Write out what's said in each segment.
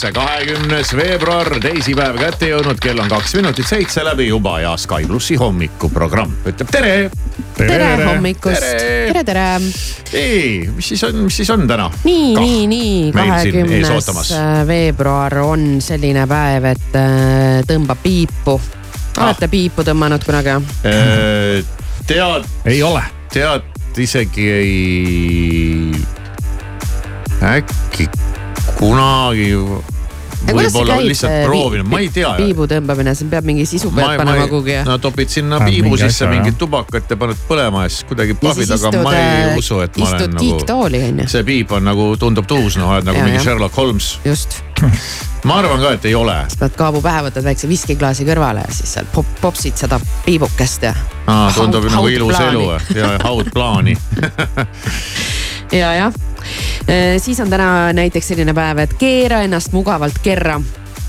ülesse, kahekümnes veebruar, teisipäev kätte jõudnud, kell on kaks minutit seitse läbi juba ja Sky plussi hommikuprogramm ütleb tere. tere, tere hommikust, tere, tere. nii, mis siis on, mis siis on täna? nii, nii, nii, kahekümnes veebruar on selline päev, et äh, tõmbab piipu. olete ah. piipu tõmmanud kunagi? Äh, tead. ei ole. tead, isegi ei äkki kunagi võib-olla lihtsalt äh, proovinud, ma ei tea. piibu tõmbamine, see peab mingi sisu pealt panema kuhugi. no topid sinna piibu sisse mingit tubakat ja paned põlema ja siis kuidagi pahvid, aga ma ei äh, usu, et ma olen nagu. see piip on nagu, tundub tuus, noh, oled nagu ja, mingi ja. Sherlock Holmes. just ma arvan ka, et ei ole. siis paned kaabu pähe, võtad väikse viskiklaasi kõrvale ja siis seal pop, popsid seda piibukest ja. tundub haud, nagu ilus elu ja haudplaani ja, jah siis on täna näiteks selline päev, et keera ennast mugavalt kerra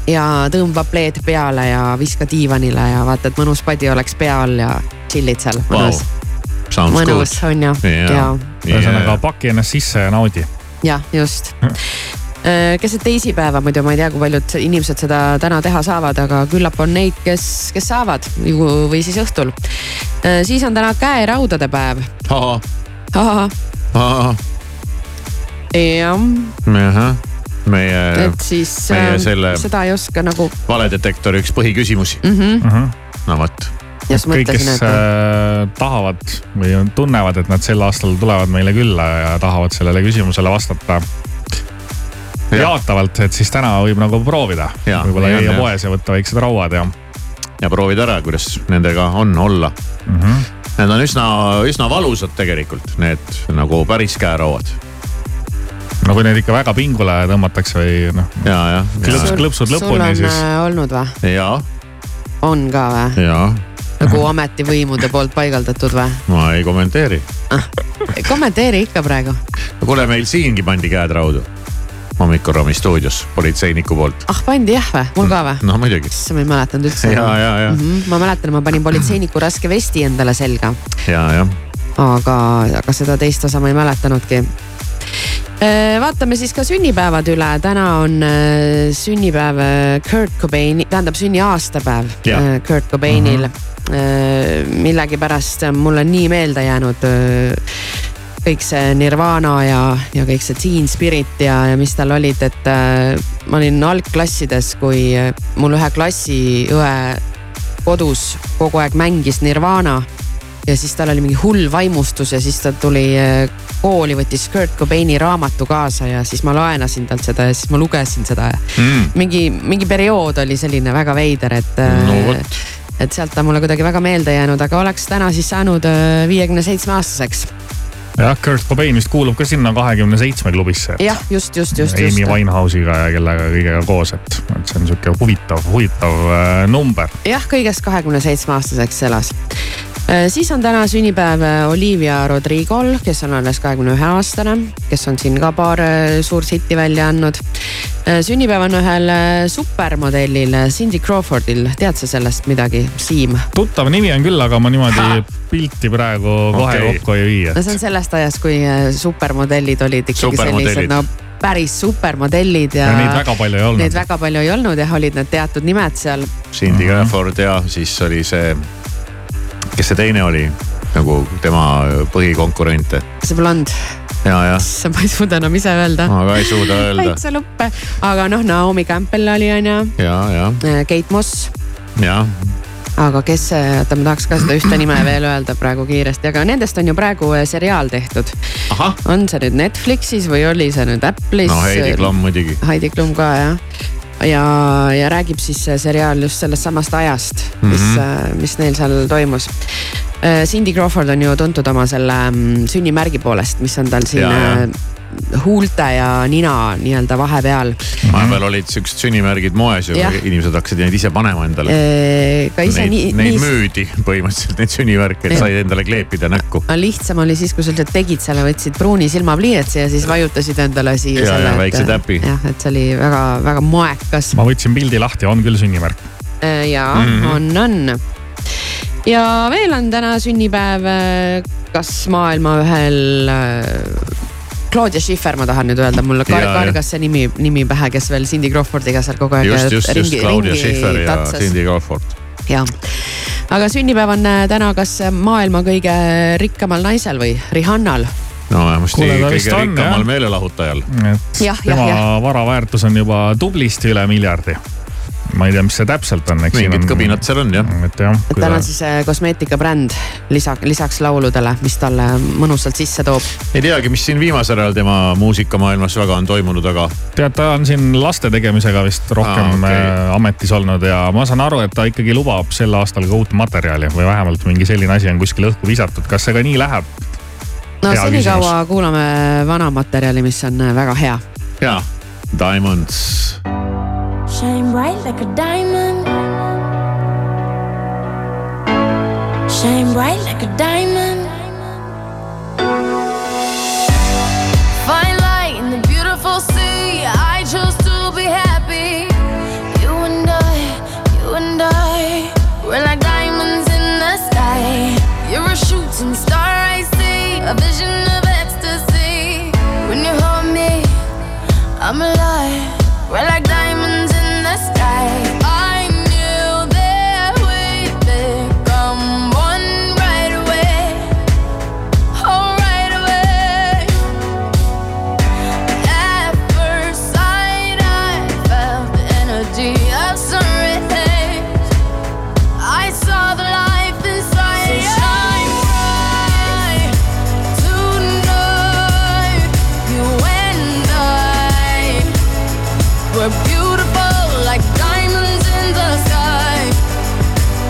ja tõmba pleed peale ja viska diivanile ja vaata, et mõnus padi oleks pea all ja chill'id seal. Mõnus. Wow.. mõnus on ju. Yeah.. ja ühesõnaga paki ennast sisse ja naudi. jah, just. Äh, keset teisipäeva muidu ma ei tea, kui paljud inimesed seda täna teha saavad, aga küllap on neid, kes, kes saavad või siis õhtul. Äh, siis on täna käeraudade päev. ahah jah. meie. et siis meie ähm, selle seda ei oska nagu. valedetektori üks põhiküsimusi mm. -hmm. no vot. kõik, kes et... äh, tahavad või tunnevad, et nad sel aastal tulevad meile külla ja tahavad sellele küsimusele vastata jaatavalt, et siis täna võib nagu proovida. võib-olla käia poes ja võtta väiksed rauad ja. ja proovida ära, kuidas nendega on olla mm. -hmm. Need on üsna, üsna valusad tegelikult, need nagu päris käerauad no kui neid ikka väga pingule tõmmatakse või noh. ja, jah. klõps, klõpsud lõpuni siis. sul on äh, olnud või? jaa. on ka või? jaa. nagu ametivõimude poolt paigaldatud või? ma ei kommenteeri ah,. kommenteeri ikka praegu. no kuule, meil siingi pandi käed raudu hommikuruumi stuudios politseiniku poolt. ah pandi jah või, mul ka või? no muidugi. issand, ma ei mäletanud üldse. ja, ja, ja mm. -hmm. ma mäletan, ma panin politseiniku raske vesti endale selga. ja, jah. aga, aga seda teist osa ma ei mäletanudki vaatame siis ka sünnipäevad üle, täna on äh, sünnipäev äh, Kurt Cobaini, tähendab sünniaastapäev yeah. Kurt Cobainil mm. -hmm. millegipärast mulle nii meelde jäänud kõik see Nirvana ja, ja kõik see Teen Spirit ja, ja mis tal olid, et ma olin algklassides, kui mul ühe klassiõe kodus kogu aeg mängis Nirvana ja siis tal oli mingi hull vaimustus ja siis ta tuli äh, kooli, võttis Kurt Cobaini raamatu kaasa ja siis ma laenasin talt seda ja siis ma lugesin seda. Mm.. mingi, mingi periood oli selline väga veider, et äh, no,. et sealt on mulle kuidagi väga meelde jäänud, aga oleks täna siis saanud äh, viiekümne seitsme aastaseks jah, Kurt Cobain vist kuulub ka sinna kahekümne seitsme klubisse. jah, just, just, just. Amy Winehouse'iga ja kellega kõigega koos, et, et see on sihuke huvitav, huvitav äh, number. jah, kõigest kahekümne seitsme aastaseks elas Äh, siis on täna sünnipäev äh, Olivia Rodrigol, kes on alles kahekümne ühe aastane, kes on siin ka paar äh, suurt hitti välja andnud. sünnipäev on ühel supermodellil, Cindy Crawfordil, tead sa sellest midagi, Siim? tuttav nimi on küll, aga ma niimoodi ha. Pilti praegu kohe okay. kokku ei vii. no see on sellest ajast, kui supermodellid olid ikkagi sellised no päris supermodellid ja, ja. Neid väga palju ei olnud. Neid väga palju ei olnud jah, olid need teatud nimed seal. Cindy Crawford ja siis oli see kes see teine oli nagu tema põhikonkurente? see blond ja, jah. issand, ma ei suuda enam ise öelda. ma ka ei suuda öelda. täitsa luppe, aga noh, Naomi Campbell oli on ju. ja, ja. Äh, Kate Moss. jah aga kes, oota ma tahaks ka seda ühte nime veel öelda praegu kiiresti, aga nendest on ju praegu äh, seriaal tehtud. on see nüüd Netflixis või oli see nüüd Apple'is? no Heidi Klum muidugi. Heidi Klum ka jah ja, ja räägib siis see seriaal just sellest samast ajast, mis mm, -hmm. mis neil seal toimus. Äh, Cindy Crawford on ju tuntud oma selle mm, sünnimärgi poolest, mis on tal siin ja, ja huulte ja nina nii-öelda vahepeal. vahepeal olid siuksed sünnimärgid moes ju, inimesed hakkasid neid ise panema endale. ka ise neid, nii. Neid nii... müüdi põhimõtteliselt, neid sünnimärke, et sai endale kleepida näkku. lihtsam oli siis, kui sa lihtsalt tegid selle, võtsid pruuni silmapliiatsi ja siis vajutasid endale siia. ja, ja väikse täpi. jah, et see oli väga-väga moekas. ma võtsin pildi lahti, on küll sünnimärk. ja mm, -hmm. on, on ja veel on täna sünnipäev kas maailma ühel Claudia Schiffer, ma tahan nüüd öelda, mulle kar kargas see nimi, nimi pähe, kes veel Cindy Crawfordiga seal kogu aeg. just, just, just Claudia Schiffer ja tatsas. Cindy Crawford. jah, aga sünnipäev on äh, täna kas maailma kõige rikkamal naisel või Rihannal no vähemasti kõige rikkamal meelelahutajal. tema ja, ja. vara väärtus on juba tublisti üle miljardi ma ei tea, mis see täpselt on, eks. mingid kõbinad seal on jah. et jah. et tal on siis äh, kosmeetikabränd lisa, lisaks lauludele, mis talle mõnusalt sisse toob. ei teagi, mis siin viimasel ajal tema muusikamaailmas väga on toimunud, aga. tead, ta on siin laste tegemisega vist rohkem ah, okay. Äh, ametis olnud ja ma saan aru, et ta ikkagi lubab sel aastal ka uut materjali või vähemalt mingi selline asi on kuskile õhku visatud, kas see ka nii läheb? no senikaua kuulame vana materjali, mis on äh, väga hea. jaa, Diamonds Shine bright like a diamond. Shine bright like a diamond.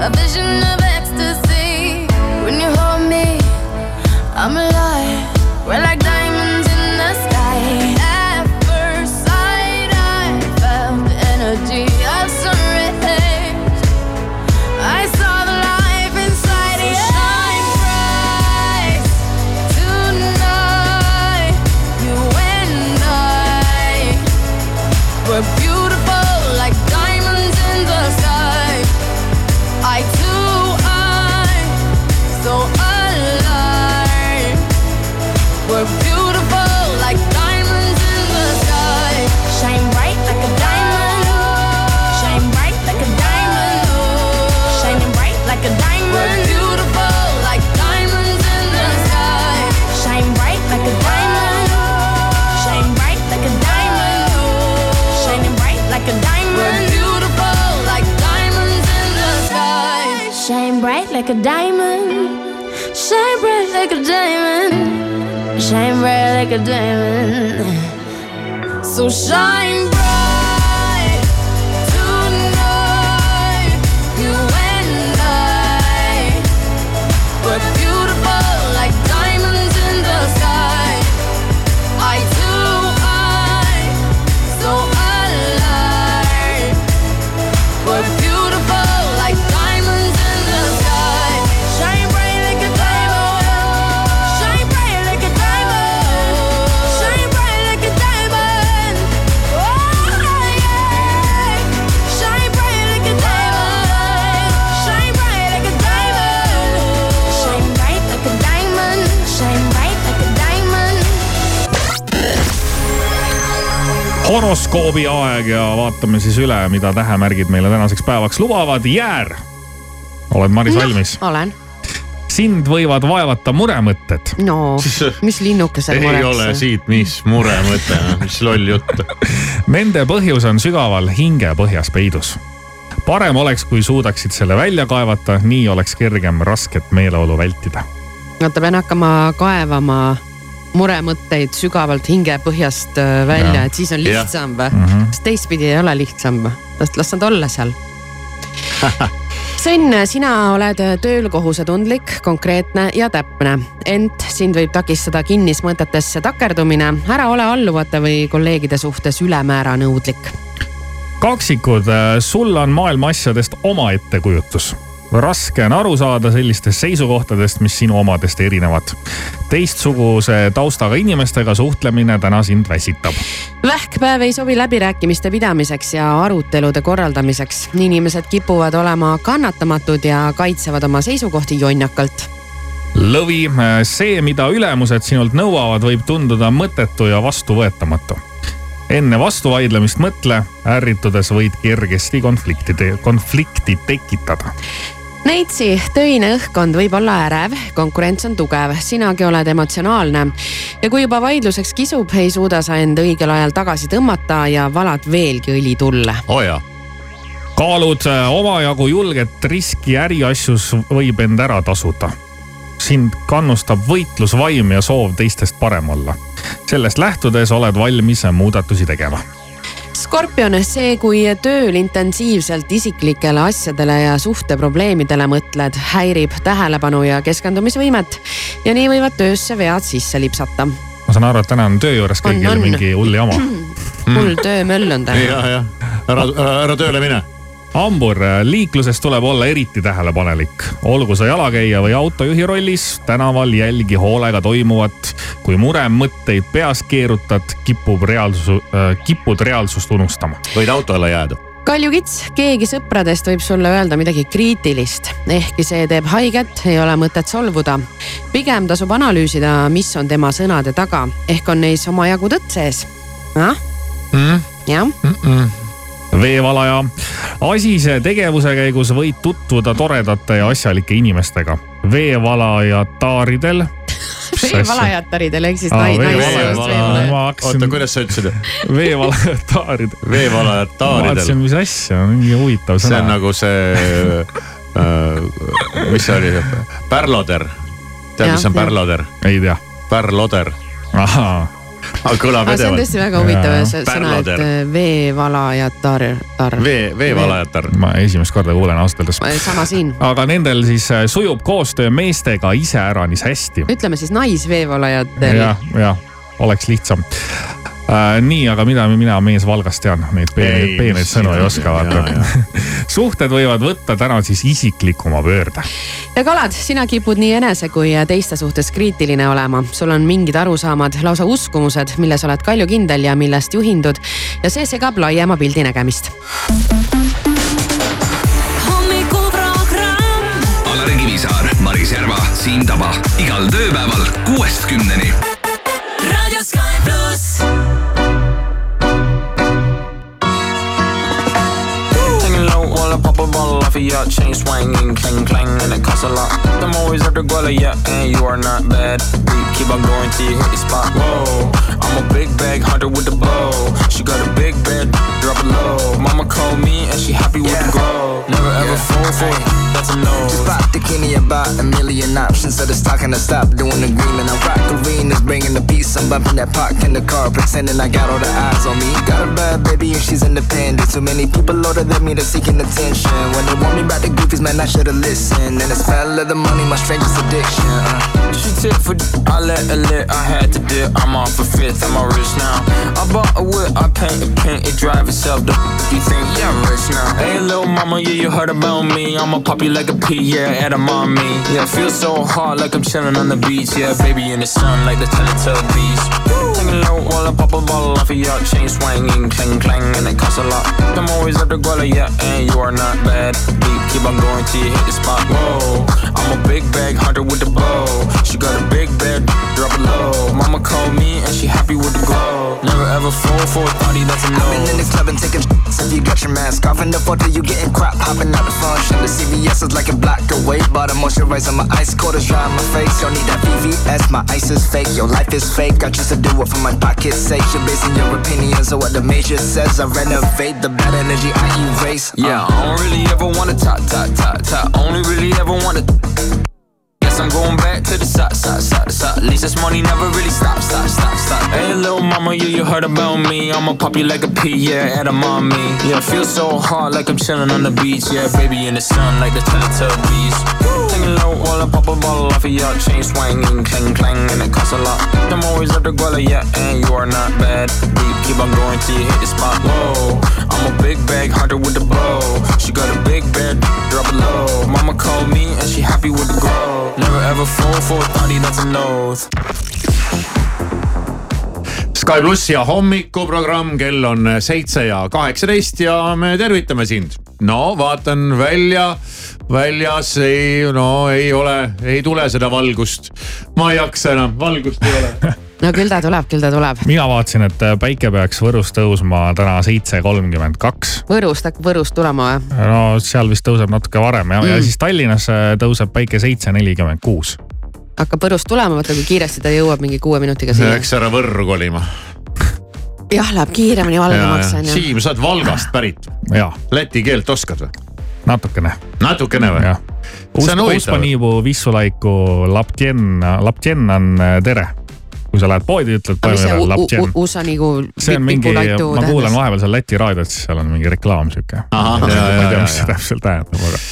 A vision of like a diamond. Shine bright like a diamond. Shine bright like a diamond. So shine horoskoobi aeg ja vaatame siis üle, mida tähemärgid meile tänaseks päevaks lubavad. Jäär, oled Maris Noh, valmis? olen. sind võivad vaevata muremõtted. no, mis linnukesel ei mureks? ole siit, mis muremõte, mis loll jutt. Nende põhjus on sügaval hingepõhjas peidus. parem oleks, kui suudaksid selle välja kaevata, nii oleks kergem rasket meeleolu vältida. oota, pean hakkama kaevama muremõtteid sügavalt hingepõhjast äh, välja, et siis on lihtsam või? kas teistpidi ei ole lihtsam või? las, las nad olla seal. Sõnn, sina oled tööl kohusetundlik, konkreetne ja täpne, ent sind võib takistada kinnismõtetesse takerdumine. ära ole alluvate või kolleegide suhtes ülemäära nõudlik. kaksikud, sul on maailma asjadest oma ettekujutus. Raske on aru saada sellistest seisukohtadest, mis sinu omadest erinevad. teistsuguse taustaga inimestega suhtlemine täna sind väsitab. vähkpäev ei sobi läbirääkimiste pidamiseks ja arutelude korraldamiseks. inimesed kipuvad olema kannatamatud ja kaitsevad oma seisukohti jonnakalt lõvi, see, mida ülemused sinult nõuavad, võib tunduda mõttetu ja vastuvõetamatu. enne vastuvaidlemist mõtle, ärritudes võid kergesti konflikti, konflikti tekitada. Neitsi töine õhkkond võib olla ärev, konkurents on tugev, sinagi oled emotsionaalne ja kui juba vaidluseks kisub, ei suuda sa end õigel ajal tagasi tõmmata ja valad veelgi õli tulle. oo jaa, kaalud äh, omajagu julget riski äriasjus võib end ära tasuda. sind kannustab võitlusvaim ja soov teistest parem olla. sellest lähtudes oled valmis muudatusi tegema. Skorpion, see, kui tööl intensiivselt isiklikele asjadele ja suhteprobleemidele mõtled, häirib tähelepanu ja keskendumisvõimet ja nii võivad töösse vead sisse lipsata. ma saan aru, et täna on töö juures On, kõigil on. mingi hull jama. hull töömöll on täna. ja, ja ära, ära, ära tööle mine. hambur, liikluses tuleb olla eriti tähelepanelik, olgu sa jalakäija või autojuhi rollis, tänaval jälgi hoolega toimuvat. kui muremõtteid peas keerutad, kipub reaalsus, kipud reaalsust unustama. võid auto alla jääda. kaljukits, keegi sõpradest võib sulle öelda midagi kriitilist, ehkki see teeb haiget, ei ole mõtet solvuda. pigem tasub analüüsida, mis on tema sõnade taga, ehk on neis omajagu tõtt sees. jah, jah, veevalaja, asise tegevuse käigus võid tutvuda toredate ja asjalike inimestega. veevalajataaridel. veevalajataridel ehk siis Aa, nai- veevalajad- naissoost ma veevalajad. hakkasin oota, kuidas sa ütlesid? veevalajataaridel. veevalajad vaatasin, taaridel. mis asja, mingi huvitav see on sõna. nagu see äh,, mis see oli, pärloder. tead, mis on pärloder? ei tea. pärloder. ahaa, kõlab aga see on edevalt. tõesti väga huvitav sõna, et äh, veevalajatar, tar. vee, veevalajatar. ma esimest korda kuulen ausalt öeldes. sama siin, aga nendel siis äh, sujub koostöö meestega iseäranis hästi. ütleme siis naisveevalajatel. jah, jah, oleks lihtsam äh,. nii, aga mida mina mees Valgast tean, neid peeneid, Ei, peeneid sõnu ei oska vaata. suhted võivad võtta täna siis isiklikuma pöörde. ja kalad, sina kipud nii enese kui teiste suhtes kriitiline olema, sul on mingid arusaamad, lausa uskumused, milles oled kaljukindel ja millest juhindud ja see segab laiema pildi nägemist. Alari Kivisaar, Maris Järva, Siim Taba igal tööpäeval kuuest kümneni. Raadio Sky la low I pop a bottle off of your chain swinging, clang clang, and it costs a lot. I'm always after Guala, yeah, and you are not bad. We keep on going till you hit the spot. Whoa, I'm a big bag hunter with the bow. She got a big bed, drop it low. Mama called me and she happy with the grow. Never ever fall for it, that's a no. Just bought the Kenny about a million options. So it's talking to stop doing the green. And I rock arenas, bringing the peace. I'm bumping that park in the car, pretending I got all the eyes on me. Got a bad baby and she's independent. Too many people older than me, they're seeking attention. When they want me about the goofies, man, I should've listened. And the smell of the money, my strangest addiction. Uh. She tip for d- I let her lit, I had to dip. I'm off a fifth, I'm a rich now. I bought a whip, I paint a paint, it drive itself. The f- you think, yeah, I'm rich now. Hey, little mama, yeah, you heard about me. I'ma pop you like a pea, yeah, at a mommy. Yeah, feel so hot like I'm chilling on the beach. Yeah, baby in the sun like the Teletubbies. Low while I pop a bottle off of your chain swinging, clang clang, and it costs a lot. I'm always at the Guala, yeah, and you are not bad. Deep, keep on going till you hit the spot. Whoa, I'm a big bag hunter with the bow. She got a big bed, drop it low. Mama called me and she happy with the glow. Never ever fall for a party that's a I've been in no. the club and taking. If you got your mask off in the photo, you getting crap. Hopping out the function. The CVS is like a block away. But I'm moisturizing my ice cold is dry on my face. Don't need that VVS. My ice is fake. Your life is fake. I choose to do it for my pocket's sake. You're basing your opinions on what the major says. I renovate the bad energy I erase. Uh, Yeah, I don't really ever wanna talk, talk, talk, talk. Only really ever wanna. I'm going back to the side, side, side, side. At least this money never really stop, stop, stop, stop. Hey, little mama, yeah, you heard about me. I'ma pop you like a pea, yeah, and a mommy. Yeah, feel so hot like I'm chilling on the beach. Yeah, baby in the sun like the Teletubbies. Singing low while I pop a bottle off of your chain swinging, clang clang, and it costs a lot. I'm always at the guala, yeah, and you are not bad. Deep, keep on going till you hit the spot. Whoa, I'm a big bag hunter with the bow. She got a big bed, drop it low. Mama called me and she happy with the grow. Never ever fall for a thotty, that's a nose. Sky pluss ja hommikuprogramm, kell on seitse ja kaheksateist ja me tervitame sind. no vaatan välja, väljas ei, no ei ole, ei tule seda valgust. ma ei jaksa enam, valgust ei ole. no küll ta tuleb, küll ta tuleb. mina vaatasin, et päike peaks Võrus tõusma täna seitse kolmkümmend kaks. Võrust hakkab Võrust tulema või? no seal vist tõuseb natuke varem ja mm., ja siis Tallinnas äh, tõuseb päike seitse nelikümmend kuus. hakkab Võrust tulema, vaata kui kiiresti ta jõuab mingi kuue minutiga siia. Läks ära Võrru kolima. jah, läheb kiiremini valgemaks onju. Siim, sa oled Valgast pärit, ja läti keelt oskad või? natukene, natukene või? huvitav. Uspaniibu vissulaiku laptjen, laptjen on äh, tere. Kui sa lähed poodi, ütled aga mis see. USA nagu see on mingi, ma kuulan vahepeal seal Läti raadiot, siis seal on mingi reklaam sihuke. Ma ja, ei tea, mis see täpselt tähendab, aga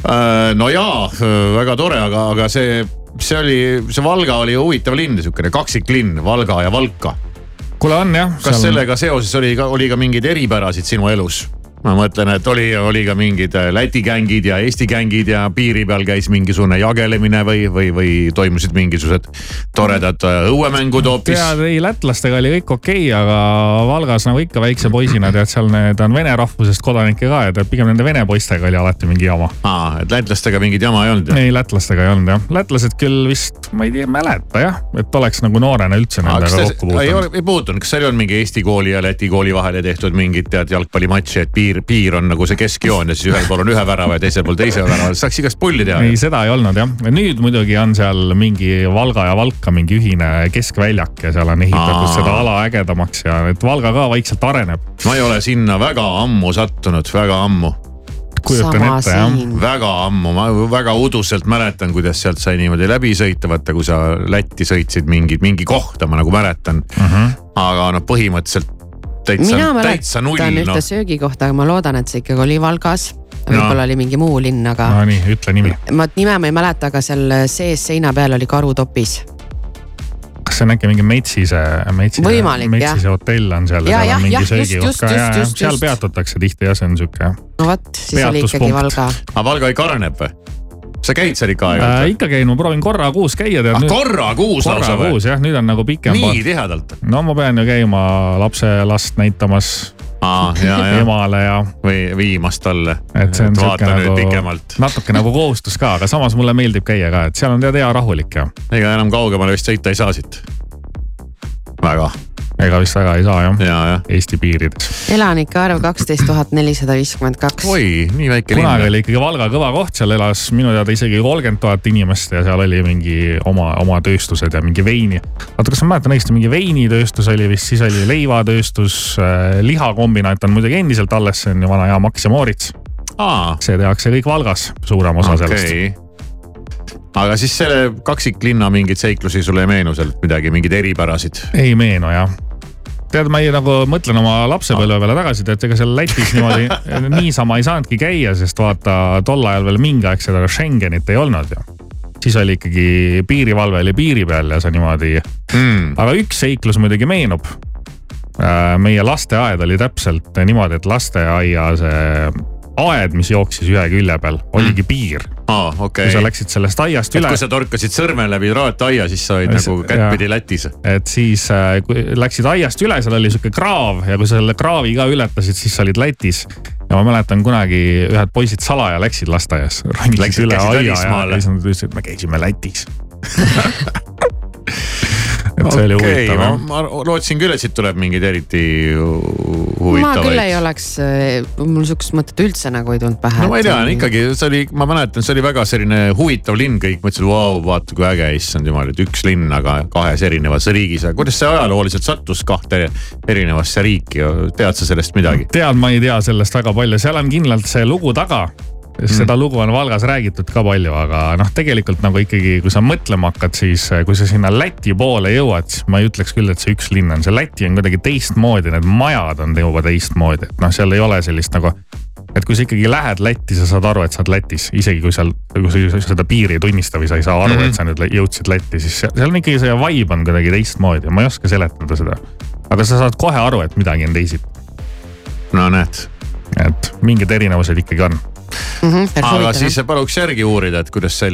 Äh, no jaa, väga tore, aga, aga see, see oli, see Valga oli huvitav linn, niisugune kaksiklinn, Valga ja Valka. kuule on jah. kas sellega seoses oli ka, oli ka mingeid eripärasid sinu elus? Ma mõtlen, et oli, oli ka mingid äh, Läti gängid ja Eesti gängid ja piiri peal käis mingisugune jagelemine või, või, või toimusid mingisugused toredad äh, õuemängud hoopis? tead, ei lätlastega oli kõik okei okay,, aga Valgas nagu ikka väikse poisina tead, seal need on vene rahvusest kodanikke ka ja tead pigem nende vene poistega oli alati mingi jama. aa, et lätlastega mingit jama ei olnud? ei, lätlastega ei olnud jah, lätlased küll vist, ma ei tea, mäleta jah, et oleks nagu noorena üldse nendega kokku ei, puutunud ole- ei puutunud, kas seal ei olnud mingi Eesti kooli ja Läti kooli vahele tehtud mingit tead jalgpallimatši, et piir, piir on nagu see keskjoon ja siis ühel pool on ühe värava ja teisel pool teise värava, saaks igast pulli teha. ei, seda ei olnud jah, nüüd muidugi on seal mingi Valga ja Valka mingi ühine keskväljak ja seal on ehitatud Aa. seda ala ägedamaks ja et Valga ka vaikselt areneb. ma ei ole sinna väga ammu sattunud, väga ammu, kujutan Sama ette jah. väga ammu, ma väga uduselt mäletan, kuidas sealt sai niimoodi läbi sõita, vaata kui sa Lätti sõitsid mingi, mingi kohta, ma nagu mäletan uh. Mhm. -huh. aga noh, põhimõtteliselt täitsa mina, täitsa null mäletan ühte noh. söögikohta, aga ma loodan, et see ikkagi oli Valgas. võib-olla oli mingi muu linn, aga no nii, ütle nimi. ma nime ma ei mäleta, aga seal sees seina peal oli karutopis. kas see on äkki mingi Metsise, Metsise, Metsise hotell on seal Ja, ja seal on mingi söögikoht ka ja, seal peatutakse tihti ja see on sihuke no vot, siis oli ikkagi. Valga. aga Valga ikka areneb või? Sa käid seal ikka äh,. aeg-ajalt? ikka käin, ma proovin korra kuus käia ah, nüüd. korra kuus korra lausa või? kuus jah, nüüd on nagu pikem. nii tihedalt? no ma pean ju käima lapselast näitamas aa, ja, ja emale ja või viimas talle. et see on sihuke vaata nüüd nagu pikemalt. natuke nagu kohustus ka, aga samas mulle meeldib käia ka, et seal on tead hea rahulik ja ega enam kaugemale vist sõita ei saa siit. väga, ega vist väga ei saa jah, ja, ja. Eesti piirides. elanike arv kaksteist tuhat nelisada viiskümmend kaks. oi, nii väike kunagi linn. oli ikkagi Valga kõva koht, seal elas minu teada isegi kolmkümmend tuhat inimest ja seal oli mingi oma, oma tööstused ja mingi veini. oota, kas ma mäletan õigesti, mingi veinitööstus oli vist, siis oli leivatööstus äh,, lihakombinaat on muidugi endiselt alles, see on ju vana hea Max ja Moritz. aa, see tehakse kõik Valgas, suurem osa sellest. okei. aga siis selle kaksiklinna mingeid seiklusi sulle ei meenu sealt midagi, mingeid eripärasid? ei meenu jah tead, ma ei nagu mõtlen oma lapsepõlve peale tagasi, et ega seal Lätis niimoodi niisama ei saanudki käia, sest vaata tol ajal veel mingi aeg seda Schengenit ei olnud ju. siis oli ikkagi piirivalve oli piiri peal ja sa niimoodi, Mm. aga üks seiklus muidugi meenub. meie lasteaed oli täpselt niimoodi, et lasteaia see aed, mis jooksis ühe külje peal, oligi piir. aa, kui okei sa. läksid sellest aiast et üle kui, sa torkasid sõrme läbi raataia, siis sa olid nagu kättpidi Lätis. et siis äh, kui läksid aiast üle, seal oli sihuke kraav ja kui sa selle kraavi ka ületasid, siis sa olid Lätis. ja ma mäletan kunagi ühed poisid salaja läksid lasteaias, Läksid- üle käisid aia ja välismaale. siis nad ütlesid, et me käisime Lätis. et see oli okei, huvitav ma, jah. ma lootsin küll, et siit tuleb mingeid eriti hu- ma küll ei huvitavaid. oleks, mul sihukest mõtet üldse nagu ei tulnud pähe. no ma ei tea, ikkagi see oli, ma mäletan, see oli väga selline huvitav linn, kõik mõtlesid, vau, vaata kui äge, issand jumal, et üks linn, aga kahes erinevas riigis, kuidas see ajalooliselt sattus kahte erinevasse riiki, tead sa sellest midagi? tead, ma ei tea sellest väga palju, seal on kindlalt see lugu taga. Seda lugu on Valgas räägitud ka palju, aga noh, tegelikult nagu ikkagi, kui sa mõtlema hakkad, siis eh, kui sa sinna Läti poole jõuad, siis ma ei ütleks küll, et see üks linn on, see Läti on kuidagi teistmoodi, need majad on juba teistmoodi, et noh, seal ei ole sellist nagu. et kui sa ikkagi lähed Lätti, sa saad aru, et sa oled Lätis, isegi kui seal, kui sa seda piiri ei tunnista või sa ei saa aru mm, -hmm. et sa nüüd jõudsid Lätti, siis seal on ikkagi see vibe on kuidagi teistmoodi, ma ei oska seletada seda. aga sa saad kohe aru, et midagi on teisiti. no näed. et mingid erinevused ikkagi on mm. -hmm, aga siis paluks järgi uurida, et kuidas see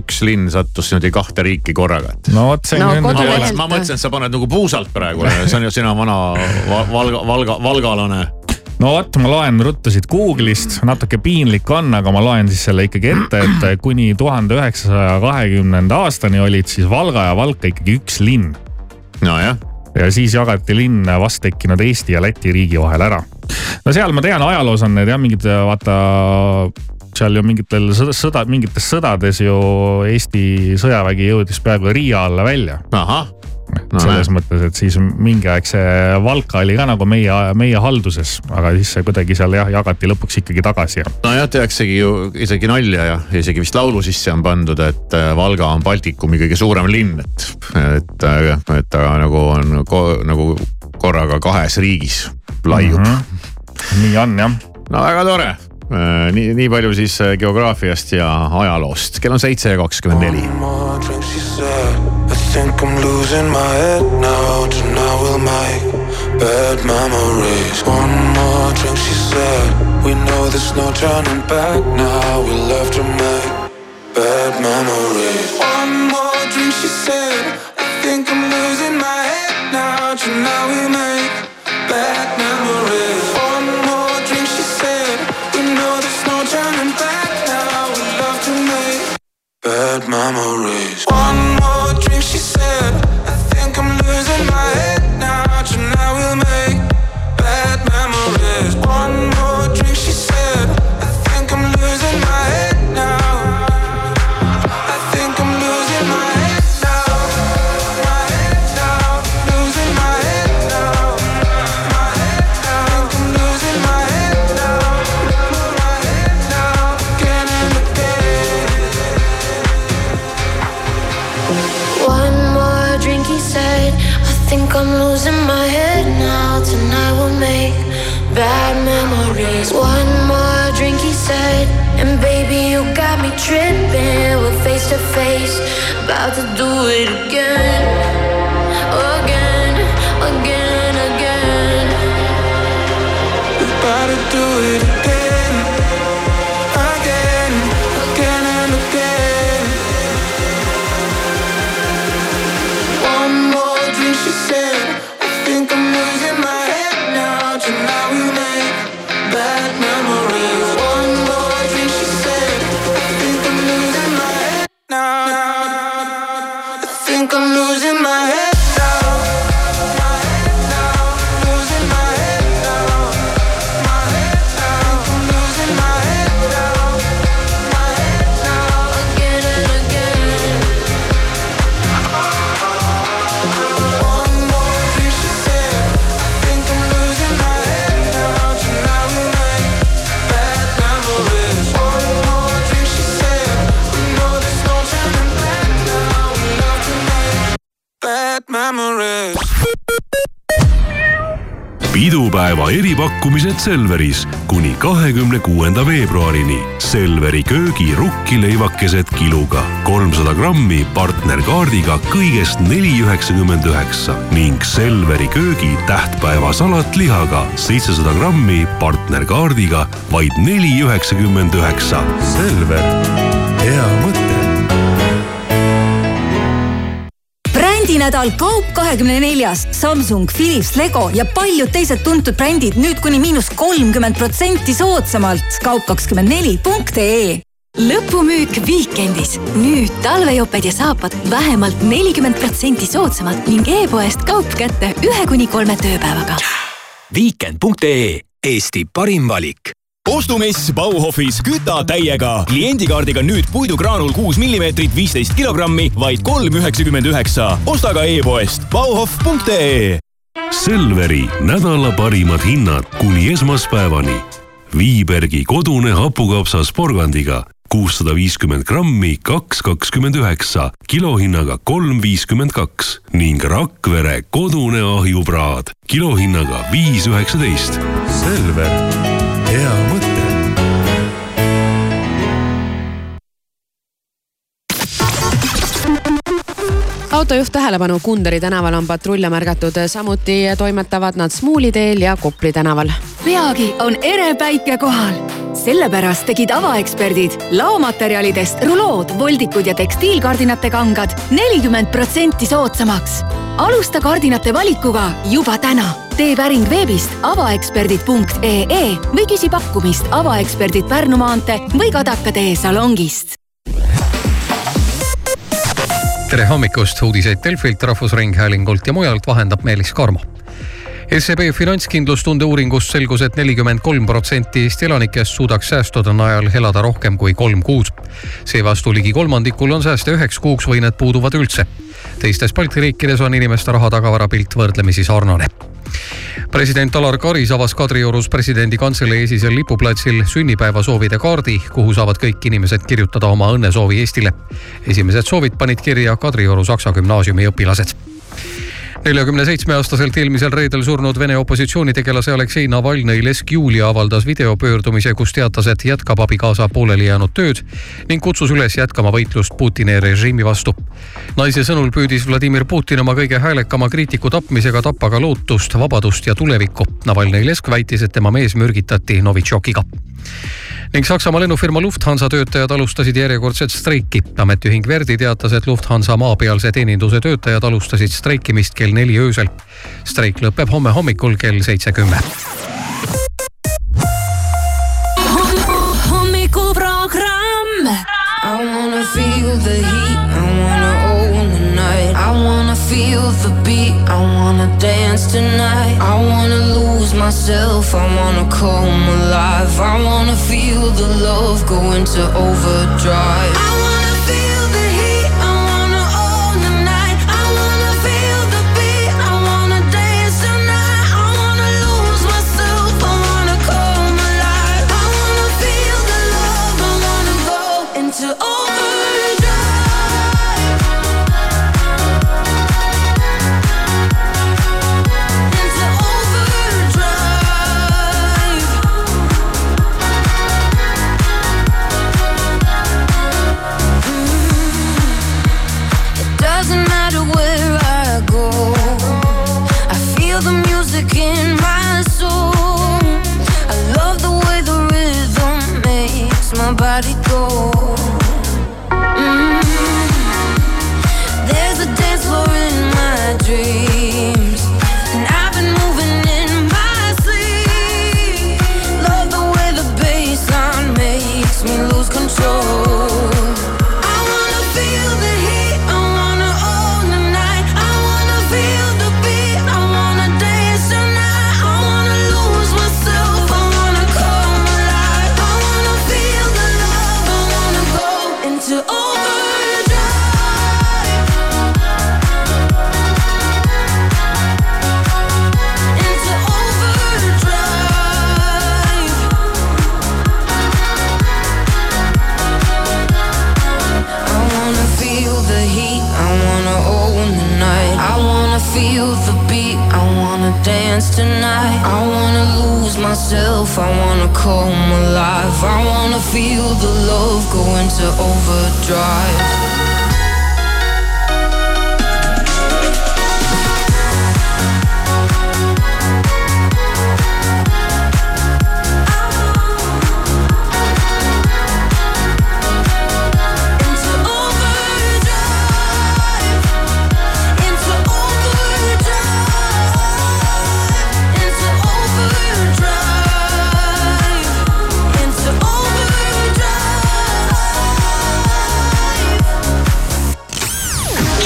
üks linn sattus niimoodi kahte riiki korraga, et. no vot, see No, on kodu- nüüd. lehelt- ma mõtlesin, et sa paned nagu puusalt praegu, see on ju sina vana va- valga, valga, valgalane. no vot, ma loen ruttu siit Google'ist, natuke piinlik on, aga ma loen siis selle ikkagi ette, et kuni tuhande üheksasaja kahekümnenda aastani olid siis Valga ja Valka ikkagi üks linn. nojah, ja siis jagati linn vast tekkinud Eesti ja Läti riigi vahel ära. No seal ma tean, ajaloos on need jah, mingid vaata seal ju mingitel sõda, sõda, mingites sõdades ju Eesti sõjavägi jõudis peaaegu Riia alla välja ahah. no, selles mõttes, et siis mingi aeg see Valka oli ka nagu meie, meie halduses, aga siis see kuidagi seal jah, jagati lõpuks ikkagi tagasi ja. nojah, tehaksegi ju isegi nalja ja isegi vist laulu sisse on pandud, et äh, Valga on Baltikumi kõige suurem linn, et, et, et ta nagu on ko, nagu korraga kahes riigis laiub mm. -hmm. nii on jah. no väga tore, nii, nii palju siis äh, geograafiast ja ajaloost, kell on seitse ja kakskümmend neli. Think I'm losing my head now. Tonight we'll make bad memories. One more drink, she said. We know there's no turning back now. We love to make bad memories. One more drink, she said. I think I'm losing my head now. Tonight we make memories. Memories. pidupäeva eripakkumised Selveris kuni kahekümne kuuenda veebruarini. Selveri köögi rukkileivakesed kiluga kolmsada grammi partnerkaardiga kõigest neli üheksakümmend üheksa ning Selveri köögi tähtpäevasalat lihaga seitsesada grammi partnerkaardiga vaid neli üheksakümmend üheksa. Selver, hea mõte brändinädal Kaup kahekümne neljas, Samsung, Philips, Lego ja paljud teised tuntud brändid nüüd kuni miinus kolmkümmend protsenti soodsamalt. kaup kakskümmend neli punkt ee lõpumüük Viikendis. nüüd talvejoped ja saapad vähemalt nelikümmend protsenti soodsamalt ning e-poest kaup kätte ühe kuni kolme tööpäevaga. Weekend.ee Eesti parim valik ostumess Bauhofis küta täiega. kliendikaardiga nüüd puidugraanul kuus millimeetrit, viisteist kilogrammi, vaid kolm üheksakümmend üheksa. osta ka e-poest bauhof.ee Selveri nädala parimad hinnad kuni esmaspäevani. Viibergi kodune hapukapsas porgandiga kuussada viiskümmend grammi, kaks kakskümmend üheksa, kilohinnaga kolm viiskümmend kaks ning Rakvere kodune ahjupraad kilohinnaga viis üheksateist. Selver, hea mõte. Autojuht tähelepanu, Kunderi tänaval on patrulle märgatud, samuti toimetavad nad Smuuli teel ja Kopli tänaval. peagi on ere päike kohal. sellepärast tegid avaeksperdid laomaterjalidest rulood, voldikud ja tekstiilkardinate kangad nelikümmend protsenti soodsamaks. alusta kardinate valikuga juba täna. tee päring veebist avaeksperdid.ee või küsi pakkumist avaeksperdid Pärnu maantee või Kadaka tee salongist tere hommikust, uudiseid Delfilt, Rahvusringhäälingult ja mujalt vahendab Meelis Karmo. SEB finantskindlustunde uuringust selgus et, et nelikümmend kolm protsenti Eesti elanikest suudaks säästude najal elada rohkem kui kolm kuud. seevastu ligi kolmandikul on sääste üheks kuuks või need puuduvad üldse. teistes Balti riikides on inimeste raha tagavarapilt võrdlemisi sarnane president Alar Karis avas Kadriorus presidendi kantselei esisel lipuplatsil sünnipäevasoovide kaardi, kuhu saavad kõik inimesed kirjutada oma õnnesoovi Eestile. esimesed soovid panid kirja Kadrioru Saksa gümnaasiumi õpilased neljakümne seitsme aastaselt eelmisel reedel surnud Vene opositsioonitegelase Aleksei Navalnõi lesk Julia avaldas videopöördumise, kus teatas, et jätkab abikaasa pooleli jäänud tööd ning kutsus üles jätkama võitlust Putini režiimi vastu. naise sõnul püüdis Vladimir Putin oma kõige häälekama kriitiku tapmisega tappa ka lootust, vabadust ja tulevikku. Navalnõi lesk väitis, et tema mees mürgitati Novitšokiga ning Saksamaa lennufirma Lufthansa töötajad alustasid järjekordset streiki. ametiühing Verdi teatas, et Lufthansa maapealse teeninduse töötajad alustasid streikimist kell neli öösel. streik lõpeb homme hommikul kell seitse kümme. hommikuprogramm. I wanna feel the heat, I wanna own the night. I wanna feel the beat, I wanna dance tonight. I wanna lose myself, I wanna come alive. I wanna feel the love go into overdrive.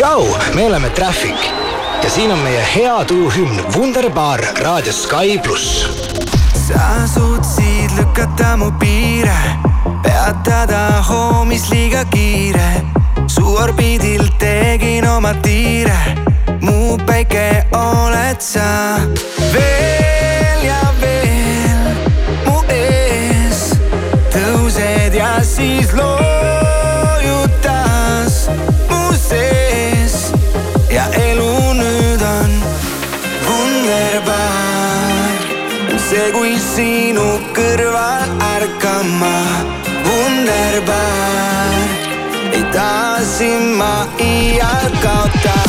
tšau, me oleme Traffic ja siin on meie hea tuju hümn Wunderbar raadios Sky pluss. sa suutsid lükata mu piire, peatada hoomis liiga kiire. su orbiidil tegin oma tiire, mu päike oled sa veel ja veel mu ees. tõused ja siis lood. Kui sinu kõrval ärkan ma, wunderbar. ei taha sind ma iial kaotada.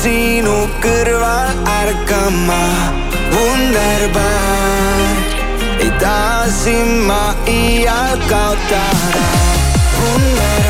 Sinu kõrval ärkan ma, wunderbar. ei taha sind ma iial kaotada, wunderbar.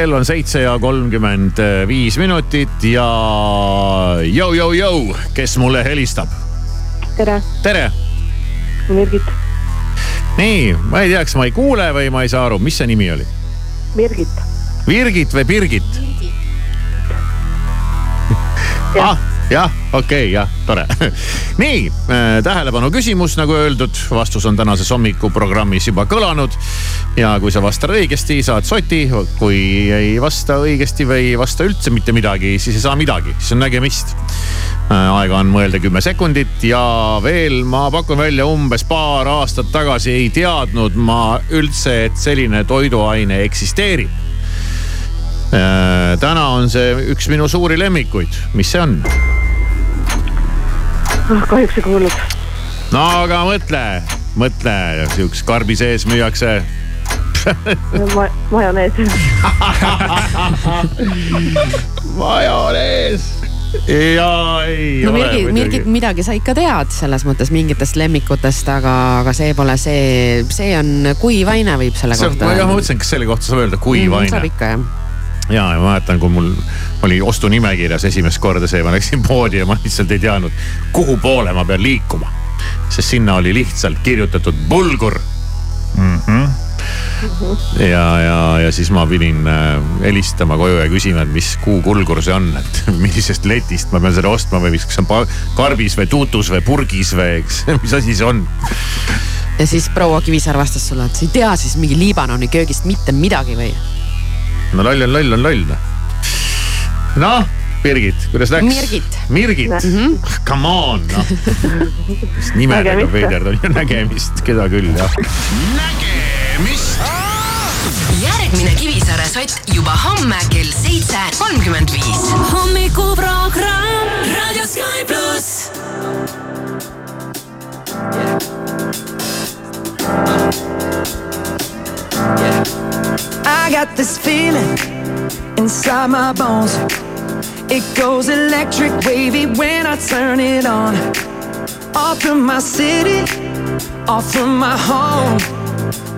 Kell on seitse ja kolmkümmend viis minutit ja jõu-jõu-jõu, kes mulle helistab? tere, tere, Birgit, nii, ma ei tea, kas ma ei kuule või ma ei saa aru, mis see nimi oli? Birgit, Virgit või Birgit? ah, jah, okei okay,, jah, tore. nii äh,, tähelepanu küsimus, nagu öeldud, vastus on tänases hommikuprogrammis juba kõlanud. ja kui sa vastad õigesti, saad soti, kui ei vasta õigesti või ei vasta üldse mitte midagi, siis ei saa midagi, siis on nägemist. aega on mõelda kümme sekundit ja veel ma pakun välja umbes paar aastat tagasi ei teadnud ma üldse, et selline toiduaine eksisteerib Äh, täna on see üks minu suuri lemmikuid, mis see on? Ah, kahjuks ei kuulnud. no aga mõtle, mõtle, sihukese karbi sees müüakse ma, majonees. majonees. ja ei no ole Mirgi, muidugi. midagi sa ikka tead selles mõttes mingitest lemmikutest, aga, aga see pole see, see on kuivaine võib selle see, kohta jah, ma mõtlesin, kas selle kohta saab öelda kuivaine saab. ikka jah. ja, ja ma mäletan, kui mul oli ostunimekirjas esimest korda see, ma läksin poodi ja ma lihtsalt ei teadnud, kuhu poole ma pean liikuma. sest sinna oli lihtsalt kirjutatud bulgur mm. -hmm. ja, ja, ja siis ma pidin äh, helistama koju ja küsima, et mis kuu kulgur see on, et millisest letist ma pean selle ostma või mis, kas see on karbis või tuutus või purgis või eks, mis asi see on. ja siis proua Kivisaar vastas sulle, et sa ei tea siis mingi Liibanoni köögist mitte midagi või? No loll on loll on loll. noh, Birgit, kuidas läks? Mirgit. Mirgit mm, -hmm. come on noh. nimedega Nägemist. veiderdad ja nägemist, keda küll jah. nägemist. järgmine Kivisaare sott juba homme kell seitse kolmkümmend viis. hommikuprogramm Raadio Sky pluss. I got this feeling inside my bones. It goes electric wavy when I turn it on. Off from my city, off from my home.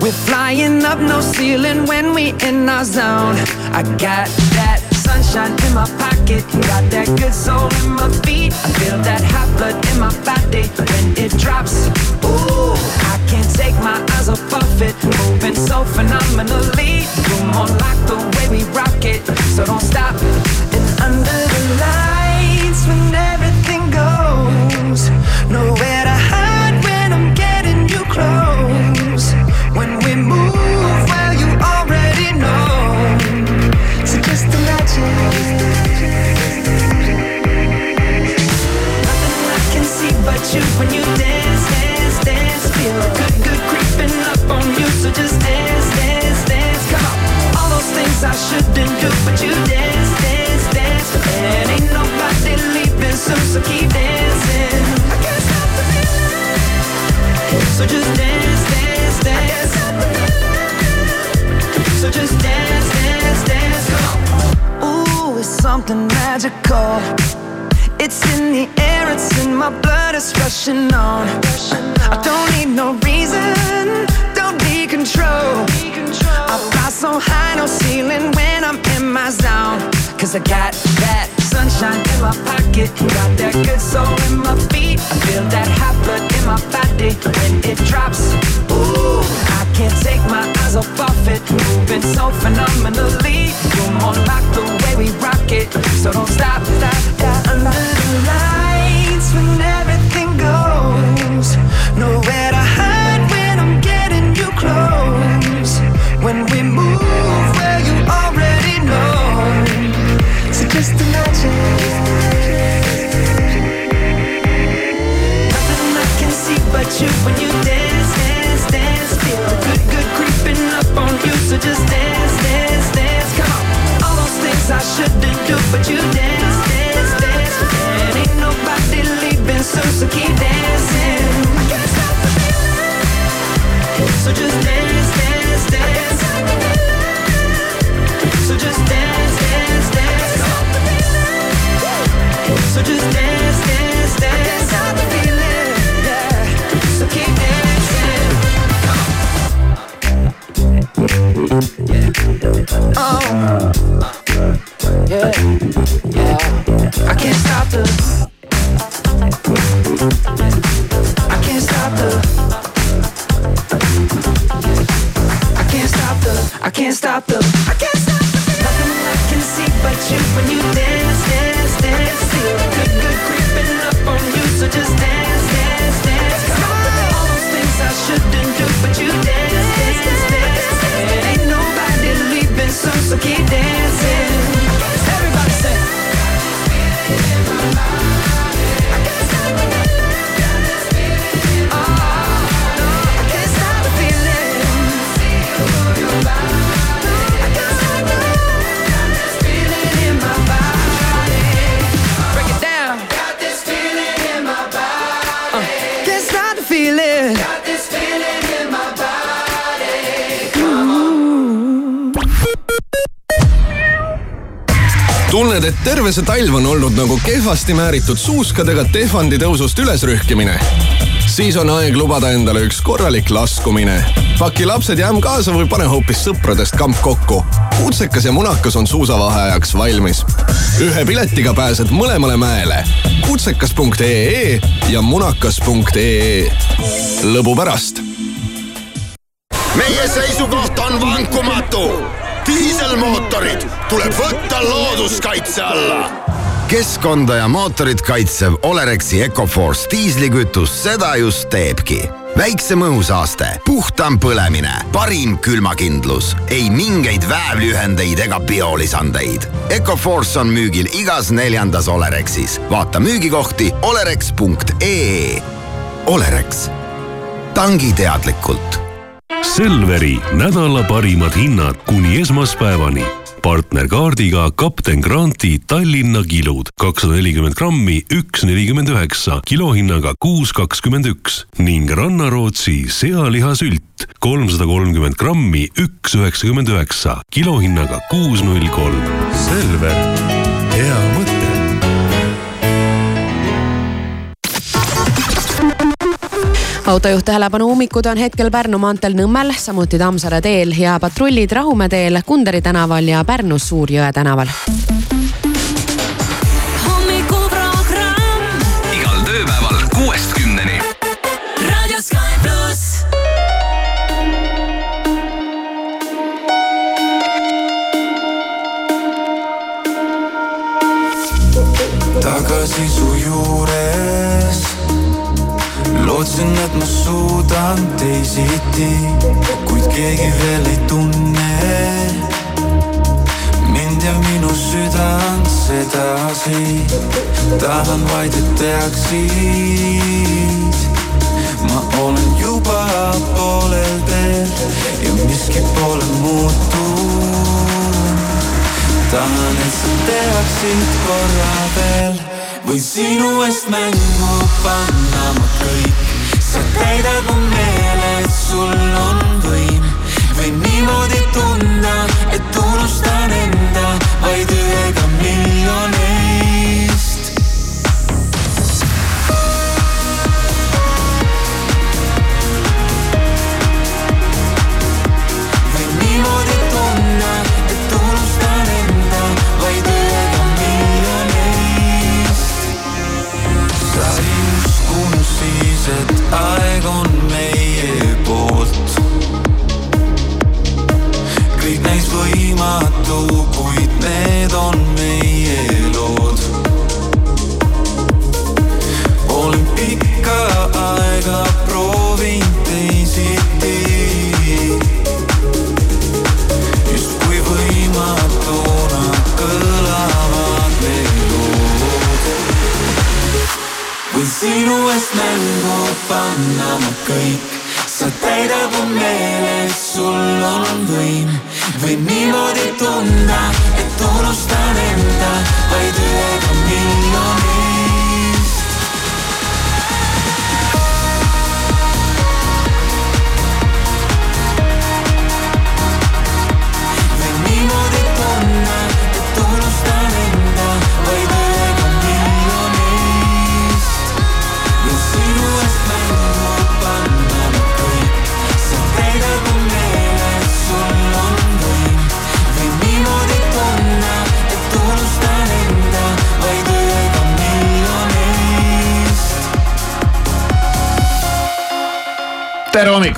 We're flying up no ceiling when we in our zone. I got that sunshine in my pocket, got that good soul in my feet. I feel that hot blood in my body when it drops. Ooh, take my eyes off of it, moving so phenomenally. You're more like the way we rock it, so don't stop. Something magical. It's in the air, it's in my blood, it's rushing on. I don't need no reason, don't need control. I fly so high, no ceiling when I'm in my zone. Cause I got that sunshine in my pocket, got that good soul in my feet. I feel that hot blood in my body when it drops. Ooh, can't take my eyes off of it, moving so phenomenally. You're more like the way we rock it, so don't stop, stop, stop. Under the lights when everything goes, nowhere to hide when I'm getting you close. When we move where you already know, so just imagine. Nothing I can see but you when you dance, so just dance, dance, dance. Come on, all those things I shouldn't do, but you dance, dance, dance. And ain't nobody leaving soon, so keep dancing. Terve see talv on olnud nagu kehvasti määritud suuskadega Tehvandi tõusust ülesrühkimine? siis on aeg lubada endale üks korralik laskumine. paki lapsed ja ämm kaasa või pane hoopis sõpradest kamp kokku. kutsekas ja munakas on suusavaheajaks valmis. ühe piletiga pääsed mõlemale mäele. kutsekas.ee ja munakas.ee. lõbu pärast meie seisukoht on vankumatu. Diiselmootorid tuleb võtta looduskaitse alla. keskkonda ja mootorit kaitsev Olerexi Ecoforce diislikütus seda just teebki väiksem õhusaaste, puhtam põlemine, parim külmakindlus, ei mingeid väävlühendeid ega biolisandeid. Ecoforce on müügil igas neljandas Olerexis. vaata müügikohti olerex.ee. Olerex, tangi teadlikult Selveri nädala parimad hinnad kuni esmaspäevani. partnerkaardiga kapten Granti Tallinna kilud kakssada nelikümmend grammi, üks nelikümmend üheksa, kilohinnaga kuus kakskümmend üks ning Rannarootsi sealihasült kolmsada kolmkümmend grammi, üks üheksakümmend üheksa, kilohinnaga kuus null kolm. Selver, autojuht tähelepanu, ummikud on hetkel Pärnu maanteel Nõmmel, samuti Tammsaare teel ja patrullid Rahumäe teel, Kunderi tänaval ja Pärnus Suur-Jõe tänaval. Suudan teisiti, kuid keegi veel ei tunne mind ja minu südant sedasi. tahan vaid, et teaksid, ma olen juba poolel teel ja miski pole muutunud. tahan, et sa teaksid korra veel, võin sinu eest mängu panna ma kõik. sa täidad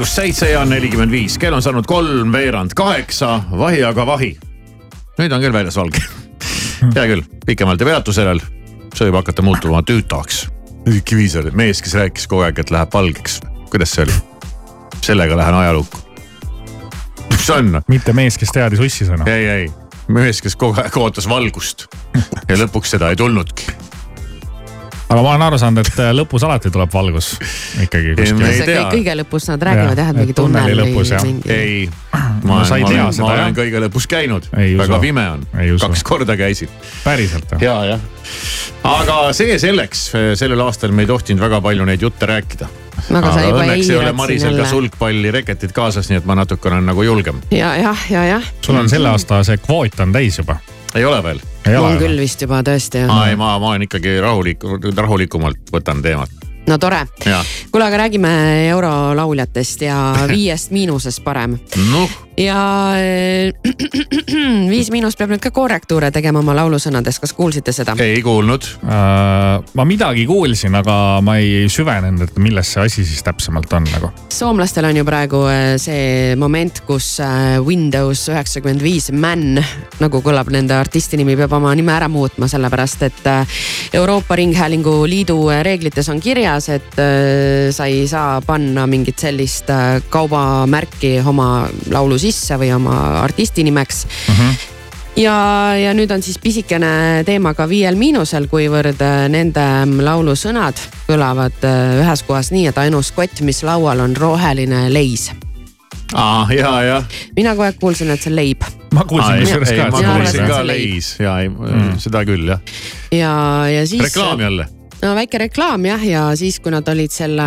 hommikust, seitse ja nelikümmend viis, kell on saanud kolmveerand kaheksa, vahi aga vahi. nüüd on küll väljas valge. hea küll, pikemalt ja peatusel, see võib hakata muutuma tüütaks. Kivisaar, mees, kes rääkis kogu aeg, et läheb valgeks, kuidas see oli? sellega lähen ajalukku. mis see on? mitte mees, kes teadis ussisõna. ei, ei, mees, kes kogu aeg ootas valgust ja lõpuks seda ei tulnudki. Aga ma olen aru saanud, et äh, lõpus alati tuleb valgus ikkagi kuskil. kõige lõpus nad räägivad jah, et mingi tunneli tunnel lõpus, jah. või mingi. ei, No ma, sa ei ma, tea olen, seda, ma olen kõige lõpus käinud, väga pime on kaks korda käisin. päriselt või? ja, jah. aga see selleks, sellel aastal me ei tohtinud väga palju neid jutte rääkida. Aga sa juba õnneks ei ole Marisel ka sulgpallireketid kaasas, nii et ma natuke olen nagu julgem. ja, jah, ja, jah. sul on selle aasta see kvoot on täis juba. ei ole veel? On küll vist juba tõesti ei, ma, ma olen ikkagi rahulik, rahulikumalt võtan teemat. no tore. kuule, aga räägime eurolauljatest ja Viiest Miinusest parem. noh, ja eh, Viis Miinus peab nüüd ka korrektuure tegema oma laulusõnades, kas kuulsite seda? ei kuulnud. Äh, ma midagi kuulsin, aga ma ei süvenenud, et milles see asi siis täpsemalt on nagu. soomlastel on ju praegu eh, see moment, kus eh, Windows üheksakümmend viis Man, nagu kõlab nende artisti nimi, peab oma nime ära muutma, sellepärast et eh, Euroopa Ringhäälingu Liidu reeglites on kirjas, et sa ei saa panna mingit sellist kaubamärki oma laulu sisse või oma artisti nimeks ja, ja nüüd on siis pisikene teema ka Viiel Miinusel, kuivõrd äh, nende laulu sõnad kõlavad äh, ühes kohas nii, et ainus kott, mis laual on roheline leis. aa, ja, ja. mina kogu aeg kuulsin, et see on leib ma kuulsin kusjuures ka, ma et Mina kuulsin ka leis ja ei, Mm. seda küll jah. ja, ja siis. reklaam jälle. No väike reklaam jah, ja siis, kui nad olid selle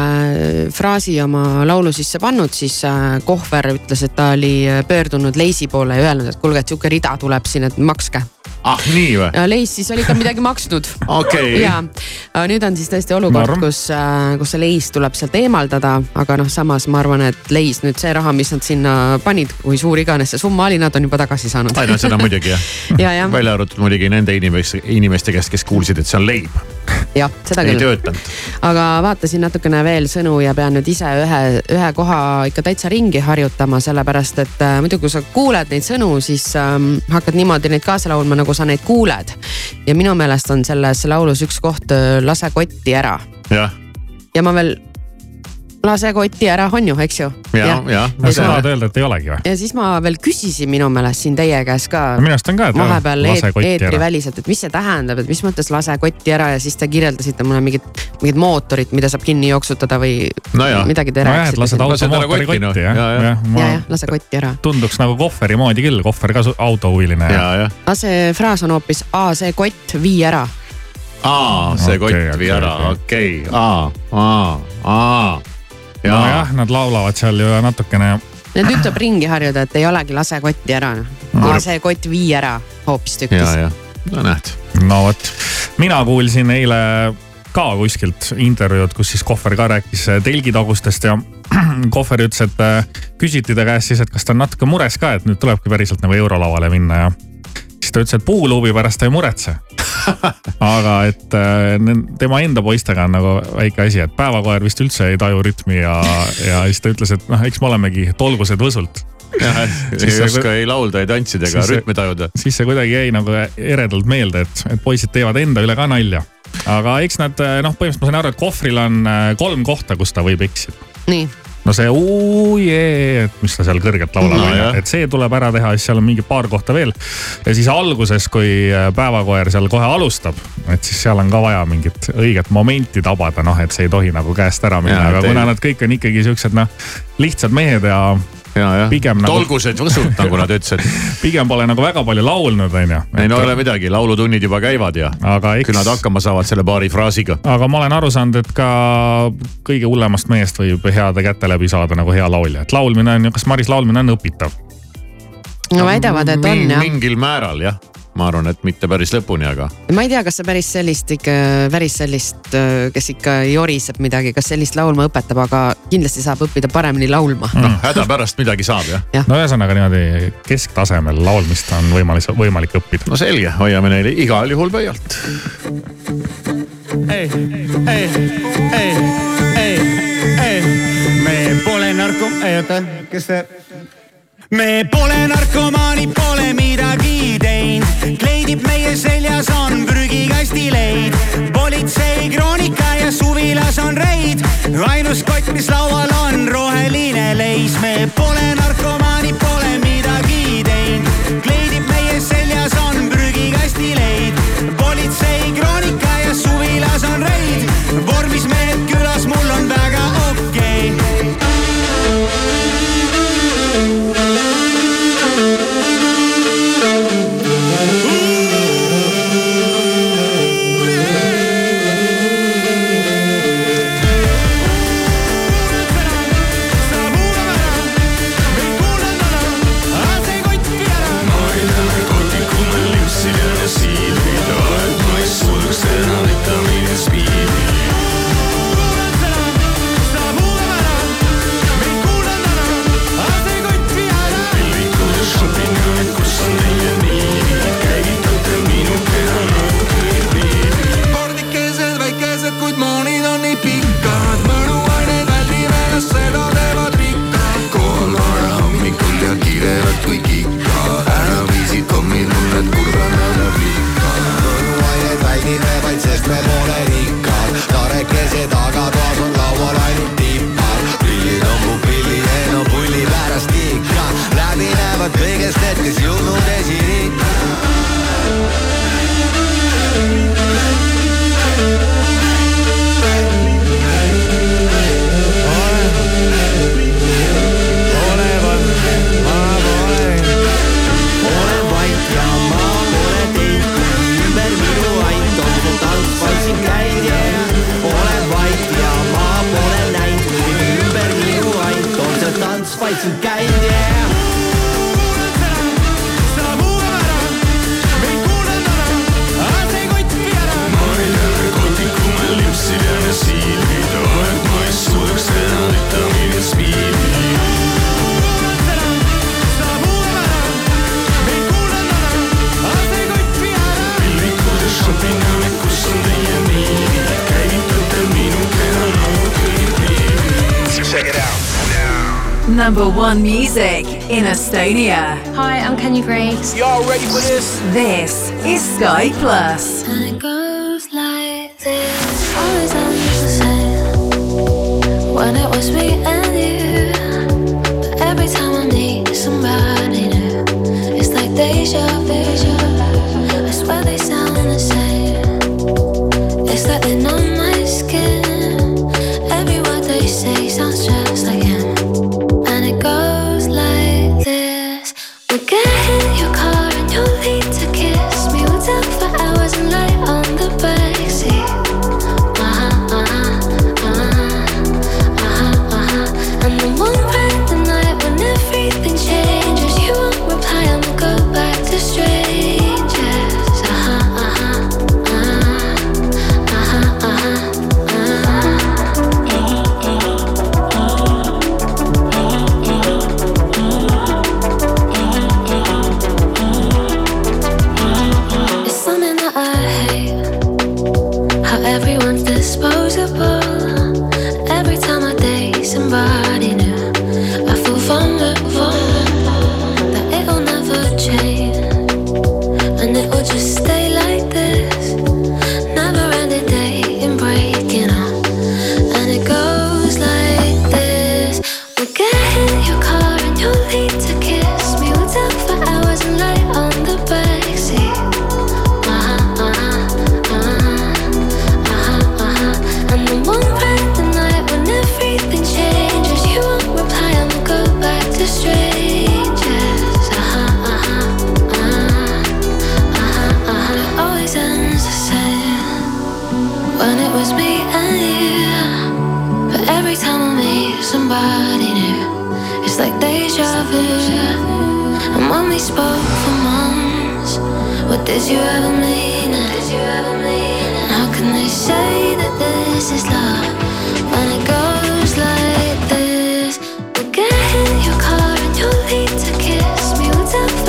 fraasi oma laulu sisse pannud, siis äh, Kohver ütles, et ta oli äh, pöördunud Leisi poole ja öelnud, et kuulge, et sihuke rida tuleb siin, et makske. ah nii või? ja Leis siis oli ka midagi maksnud okei ja, nüüd on siis tõesti olukord, kus, kus see leis tuleb sealt eemaldada, aga noh, samas ma arvan, et leis nüüd see raha, mis nad sinna panid, kui suur iganes see summa oli, nad on juba tagasi saanud. ei no seda muidugi jah. ja, jah, välja arvatud muidugi nende inimeste, inimeste käest, kes kuulsid, et see on leib, jah, seda ei küll. töötanud. aga vaatasin natukene veel sõnu ja pean nüüd ise ühe, ühe koha ikka täitsa ringi harjutama, sellepärast et äh, muidu, kui sa kuuled neid sõnu, siis ähm, hakkad niimoodi neid kaasa laulma, nagu sa neid kuuled. ja minu meelest on selles laulus üks koht äh, Lase kotti ära jah, ja ma veel, lase kotti ära, on ju, eks ju. ja, ja. no sa tahad öelda, et ei olegi või? ja siis ma veel küsisin minu meelest siin teie käest ka minu arust on ka, et vahepeal eetriväliselt, et mis see tähendab, et mis mõttes lase kotti ära ja siis te kirjeldasite mulle mingit, mingit mootorit, mida saab kinni jooksutada või Nojah. midagi te nojah, et lased rääkisite. auto Lased ära mootori kotti, noh. kotti jah, Ja, ja. jah, ja, jah, lase kotti ära. tunduks nagu kohveri moodi küll, kohver ka autohuviline ja, ja. ja. aga see fraas on hoopis, aa see kott, vii ära. aa, see Okei, kott vii ära, okei. okei, aa, aa, aa. nojah, nad laulavad seal ju natukene, Need ütleb ringi harjuda, et ei olegi lase kotti ära. aa see kott, vii ära ja, hoopistükkis. ja, no näed. no vot. mina kuulsin eile ka kuskilt intervjuud, kus siis Kohver ka rääkis telgitagustest ja Kohver ütles, et äh, küsiti ta käest siis, et kas ta on natuke mures ka, et nüüd tulebki päriselt nagu eurolavale minna ja siis ta ütles, et puuluubi pärast ta ei muretse. aga et äh, tema enda poistega on nagu väike asi, et päevakoer vist üldse ei taju rütmi ja, ja siis ta ütles, et noh, eks me olemegi tolgused võsult. jah, Siis ei see- oska ei laulda, ei tantsida ega rütmi tajuda. siis see kuidagi jäi nagu eredalt meelde, et, et poisid teevad enda üle ka nalja. aga eks nad noh, põhimõtteliselt ma sain aru, et kohvril on äh, kolm kohta, kus ta võib eksida. nii, no see uujee, et mis ta seal kõrgelt laulab No et see tuleb ära teha, siis seal on mingi paar kohta veel. ja siis alguses, kui äh, päevakoer seal kohe alustab, et siis seal on ka vaja mingit õiget momenti tabada, noh, et see ei tohi nagu käest ära minna, aga kuna nad kõik on ikkagi siuksed noh, lihtsad mehed ja. Pigem nagu. tolgused võsud, nagu nad ütlesid. pigem pole nagu väga palju laulnud, onju. ei no ei ole midagi, laulutunnid juba käivad ja aga eks... küll nad hakkama saavad selle paari fraasiga. aga ma olen aru saanud, et ka kõige hullemast mehest võib heade käte läbi saada nagu hea laulja, et laulmine on ju, kas Maris, laulmine on õpitav? no väidavad, et on jah. mingil määral jah, ma arvan, et mitte päris lõpuni, aga ma ei tea, kas sa päris sellist ikka, päris sellist, kes ikka joriseb midagi, kas sellist laulma õpetab, aga kindlasti saab õppida paremini laulma Mm. noh, hädapärast midagi saab jah no ühesõnaga niimoodi kesktasemel laulmist on võimalik, võimalik õppida. no selge, hoiame neile igal juhul pöialt. ei, ei, ei, ei, ei, me pole narko, oota, kes see? Me pole narkomaanid, pole midagi teinud, kleidib meie seljas on prügikasti leid, politsei kroonika ja suvilas on reid, ainus kott, mis laual on roheline leis, me pole narkomaanid, pole midagi teinud, kleidib meie seljas on prügikasti leid, politsei kroonika music in Estonia. Hi, I'm Kenny Grace. Y'all ready for this? This is Sky Plus. And it goes like this. Always on the same. When it was me and you. But every time I need somebody new, it's like deja vu. Somebody new, it's like deja vu. And when we spoke for months, what did you ever mean? And how can they say that this is love when it goes like this? We'll get in your car and you'll leave to kiss me. We'll talk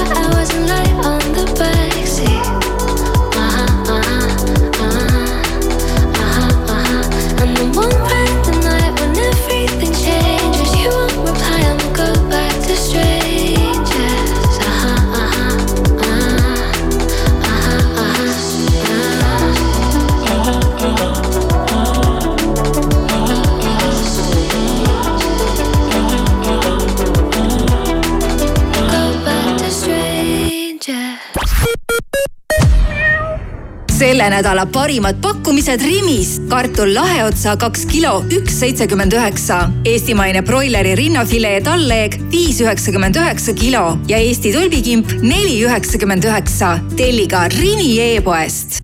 selle nädala parimad pakkumised Rimis. kartul laheotsa kaks kilo, üks seitsekümmend üheksa. eestimaine broileri rinnafilee tallleeg viis üheksakümmend üheksa kilo ja Eesti tulbikimp neli üheksakümmend üheksa. telli ka Rimi e-poest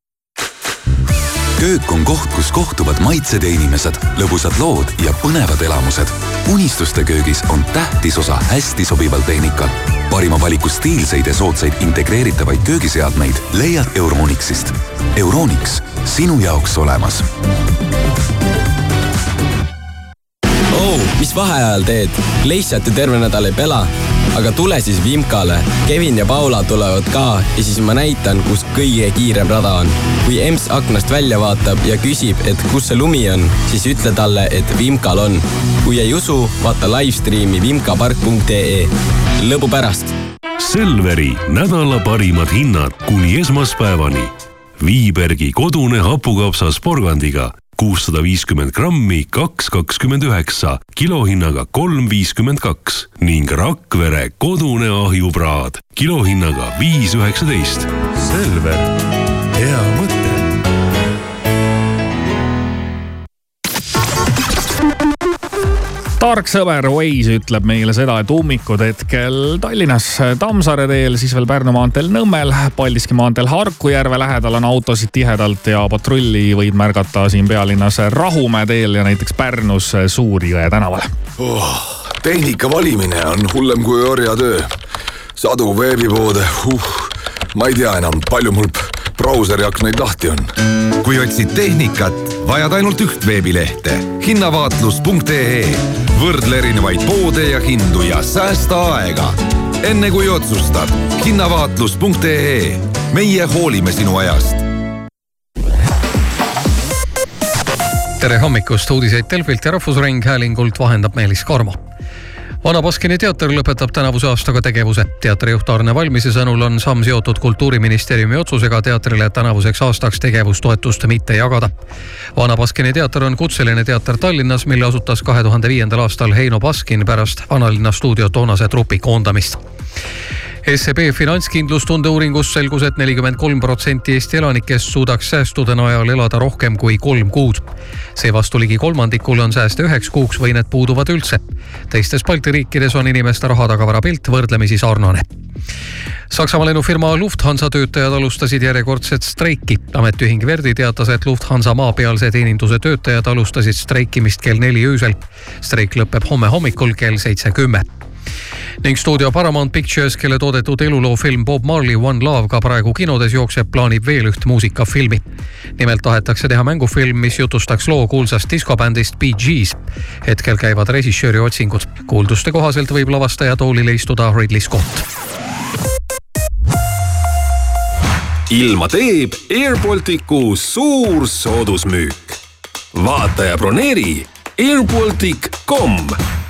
köök on koht, kus kohtuvad maitsed ja inimesed, lõbusad lood ja põnevad elamused. unistuste köögis on tähtis osa hästi sobival tehnikal. parima valiku stiilseid ja soodsaid integreeritavaid köögiseadmeid leiad Euronixist. Euronix, sinu jaoks olemas mis vaheajal teed? lihtsalt ju terve nädal ei pela. aga tule siis Vimkale. Kevin ja Paula tulevad ka ja siis ma näitan, kus kõige kiirem rada on. kui emps aknast välja vaatab ja küsib, et kus see lumi on, siis ütle talle, et Vimkal on. kui ei usu, vaata live-streami vimkapark.ee. lõbu pärast. Selveri nädala parimad hinnad kuni esmaspäevani. Viibergi kodune hapukapsas porgandiga kuussada viiskümmend grammi, kaks kakskümmend üheksa, kilohinnaga kolm viiskümmend kaks ning Rakvere kodune ahjupraad kilohinnaga viis üheksateist. Selver, hea mõte. Tark sõber Waze ütleb meile seda, et ummikud hetkel Tallinnas Tammsaare teel, siis veel Pärnu maanteel Nõmmel, Paldiski maanteel Harku järve lähedal on autosid tihedalt ja patrulli võid märgata siin pealinnas Rahumäe teel ja näiteks Pärnus Suur-Jõe tänaval oh,. tehnika valimine on hullem kui orjatöö. sadu veebipoode uh,, ma ei tea enam, palju mul brauseri aknaid lahti on. kui otsid tehnikat, vajad ainult üht veebilehte hinnavaatlus.ee. võrdle erinevaid poode ja hindu ja säästa aega. enne kui otsustad, hinnavaatlus.ee. meie hoolime sinu ajast tere hommikust, uudiseid Delfilt ja Rahvusringhäälingult vahendab Meelis Karmo vana Baskini teater lõpetab tänavuse aastaga tegevuse. teatrijuht Arne Valmise sõnul on samm seotud kultuuriministeeriumi otsusega teatrile tänavuseks aastaks tegevustoetust mitte jagada. vana Baskini teater on kutseline teater Tallinnas, mille asutas kahe tuhande viiendal aastal Heino Baskin pärast vanalinna stuudio toonase trupi koondamist SEB finantskindlustunde uuringus selgus et, et nelikümmend kolm protsenti Eesti elanikest suudaks säästude najal elada rohkem kui kolm kuud. seevastu ligi kolmandikul on sääste üheks kuuks või need puuduvad üldse. teistes Balti riikides on inimeste rahatagavara pilt võrdlemisi sarnane. Saksamaa lennufirma Lufthansa töötajad alustasid järjekordset streiki. ametiühing Verdi teatas, et Lufthansa maapealse teeninduse töötajad alustasid streikimist kell neli öösel. streik lõpeb homme hommikul kell seitse kümme ning stuudio Paramount Pictures, kelle toodetud eluloofilm Bob Marley One Love ka praegu kinodes jookseb, plaanib veel üht muusikafilmi. nimelt tahetakse teha mängufilm, mis jutustaks loo kuulsast diskobändist Bee Gees. hetkel käivad režissööri otsingud. kuulduste kohaselt võib lavastaja toolile istuda Ridley Scott. ilma teeb Air Balticu suur soodusmüük. vaata ja broneeri airbaltic.com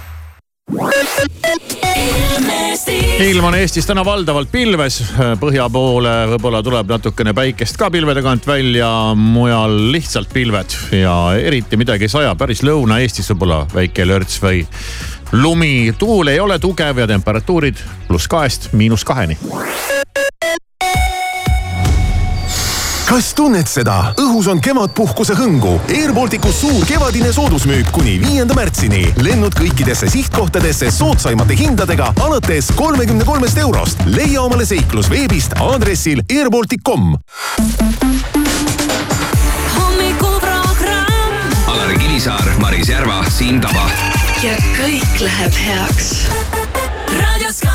ilm on Eestis täna valdavalt pilves, põhja poole võib-olla tuleb natukene päikest ka pilvede tagant välja, mujal lihtsalt pilved. Ja eriti midagi ei saja, päris Lõuna-Eestis võib-olla väike lörts või lumi. tuul ei ole tugev ja temperatuurid pluss kahest miinus kaheni kas tunned seda? õhus on kevadpuhkuse hõngu. Air Balticus suur kevadine soodusmüük kuni viienda märtsini. lennud kõikidesse sihtkohtadesse soodsaimate hindadega alates kolmekümne kolmest eurost. leia omale seiklus veebist aadressil airbaltic.com. hommikuprogramm Kivisaar, Maris Järva, Siim Taba. ja kõik läheb heaks. raadio Sky.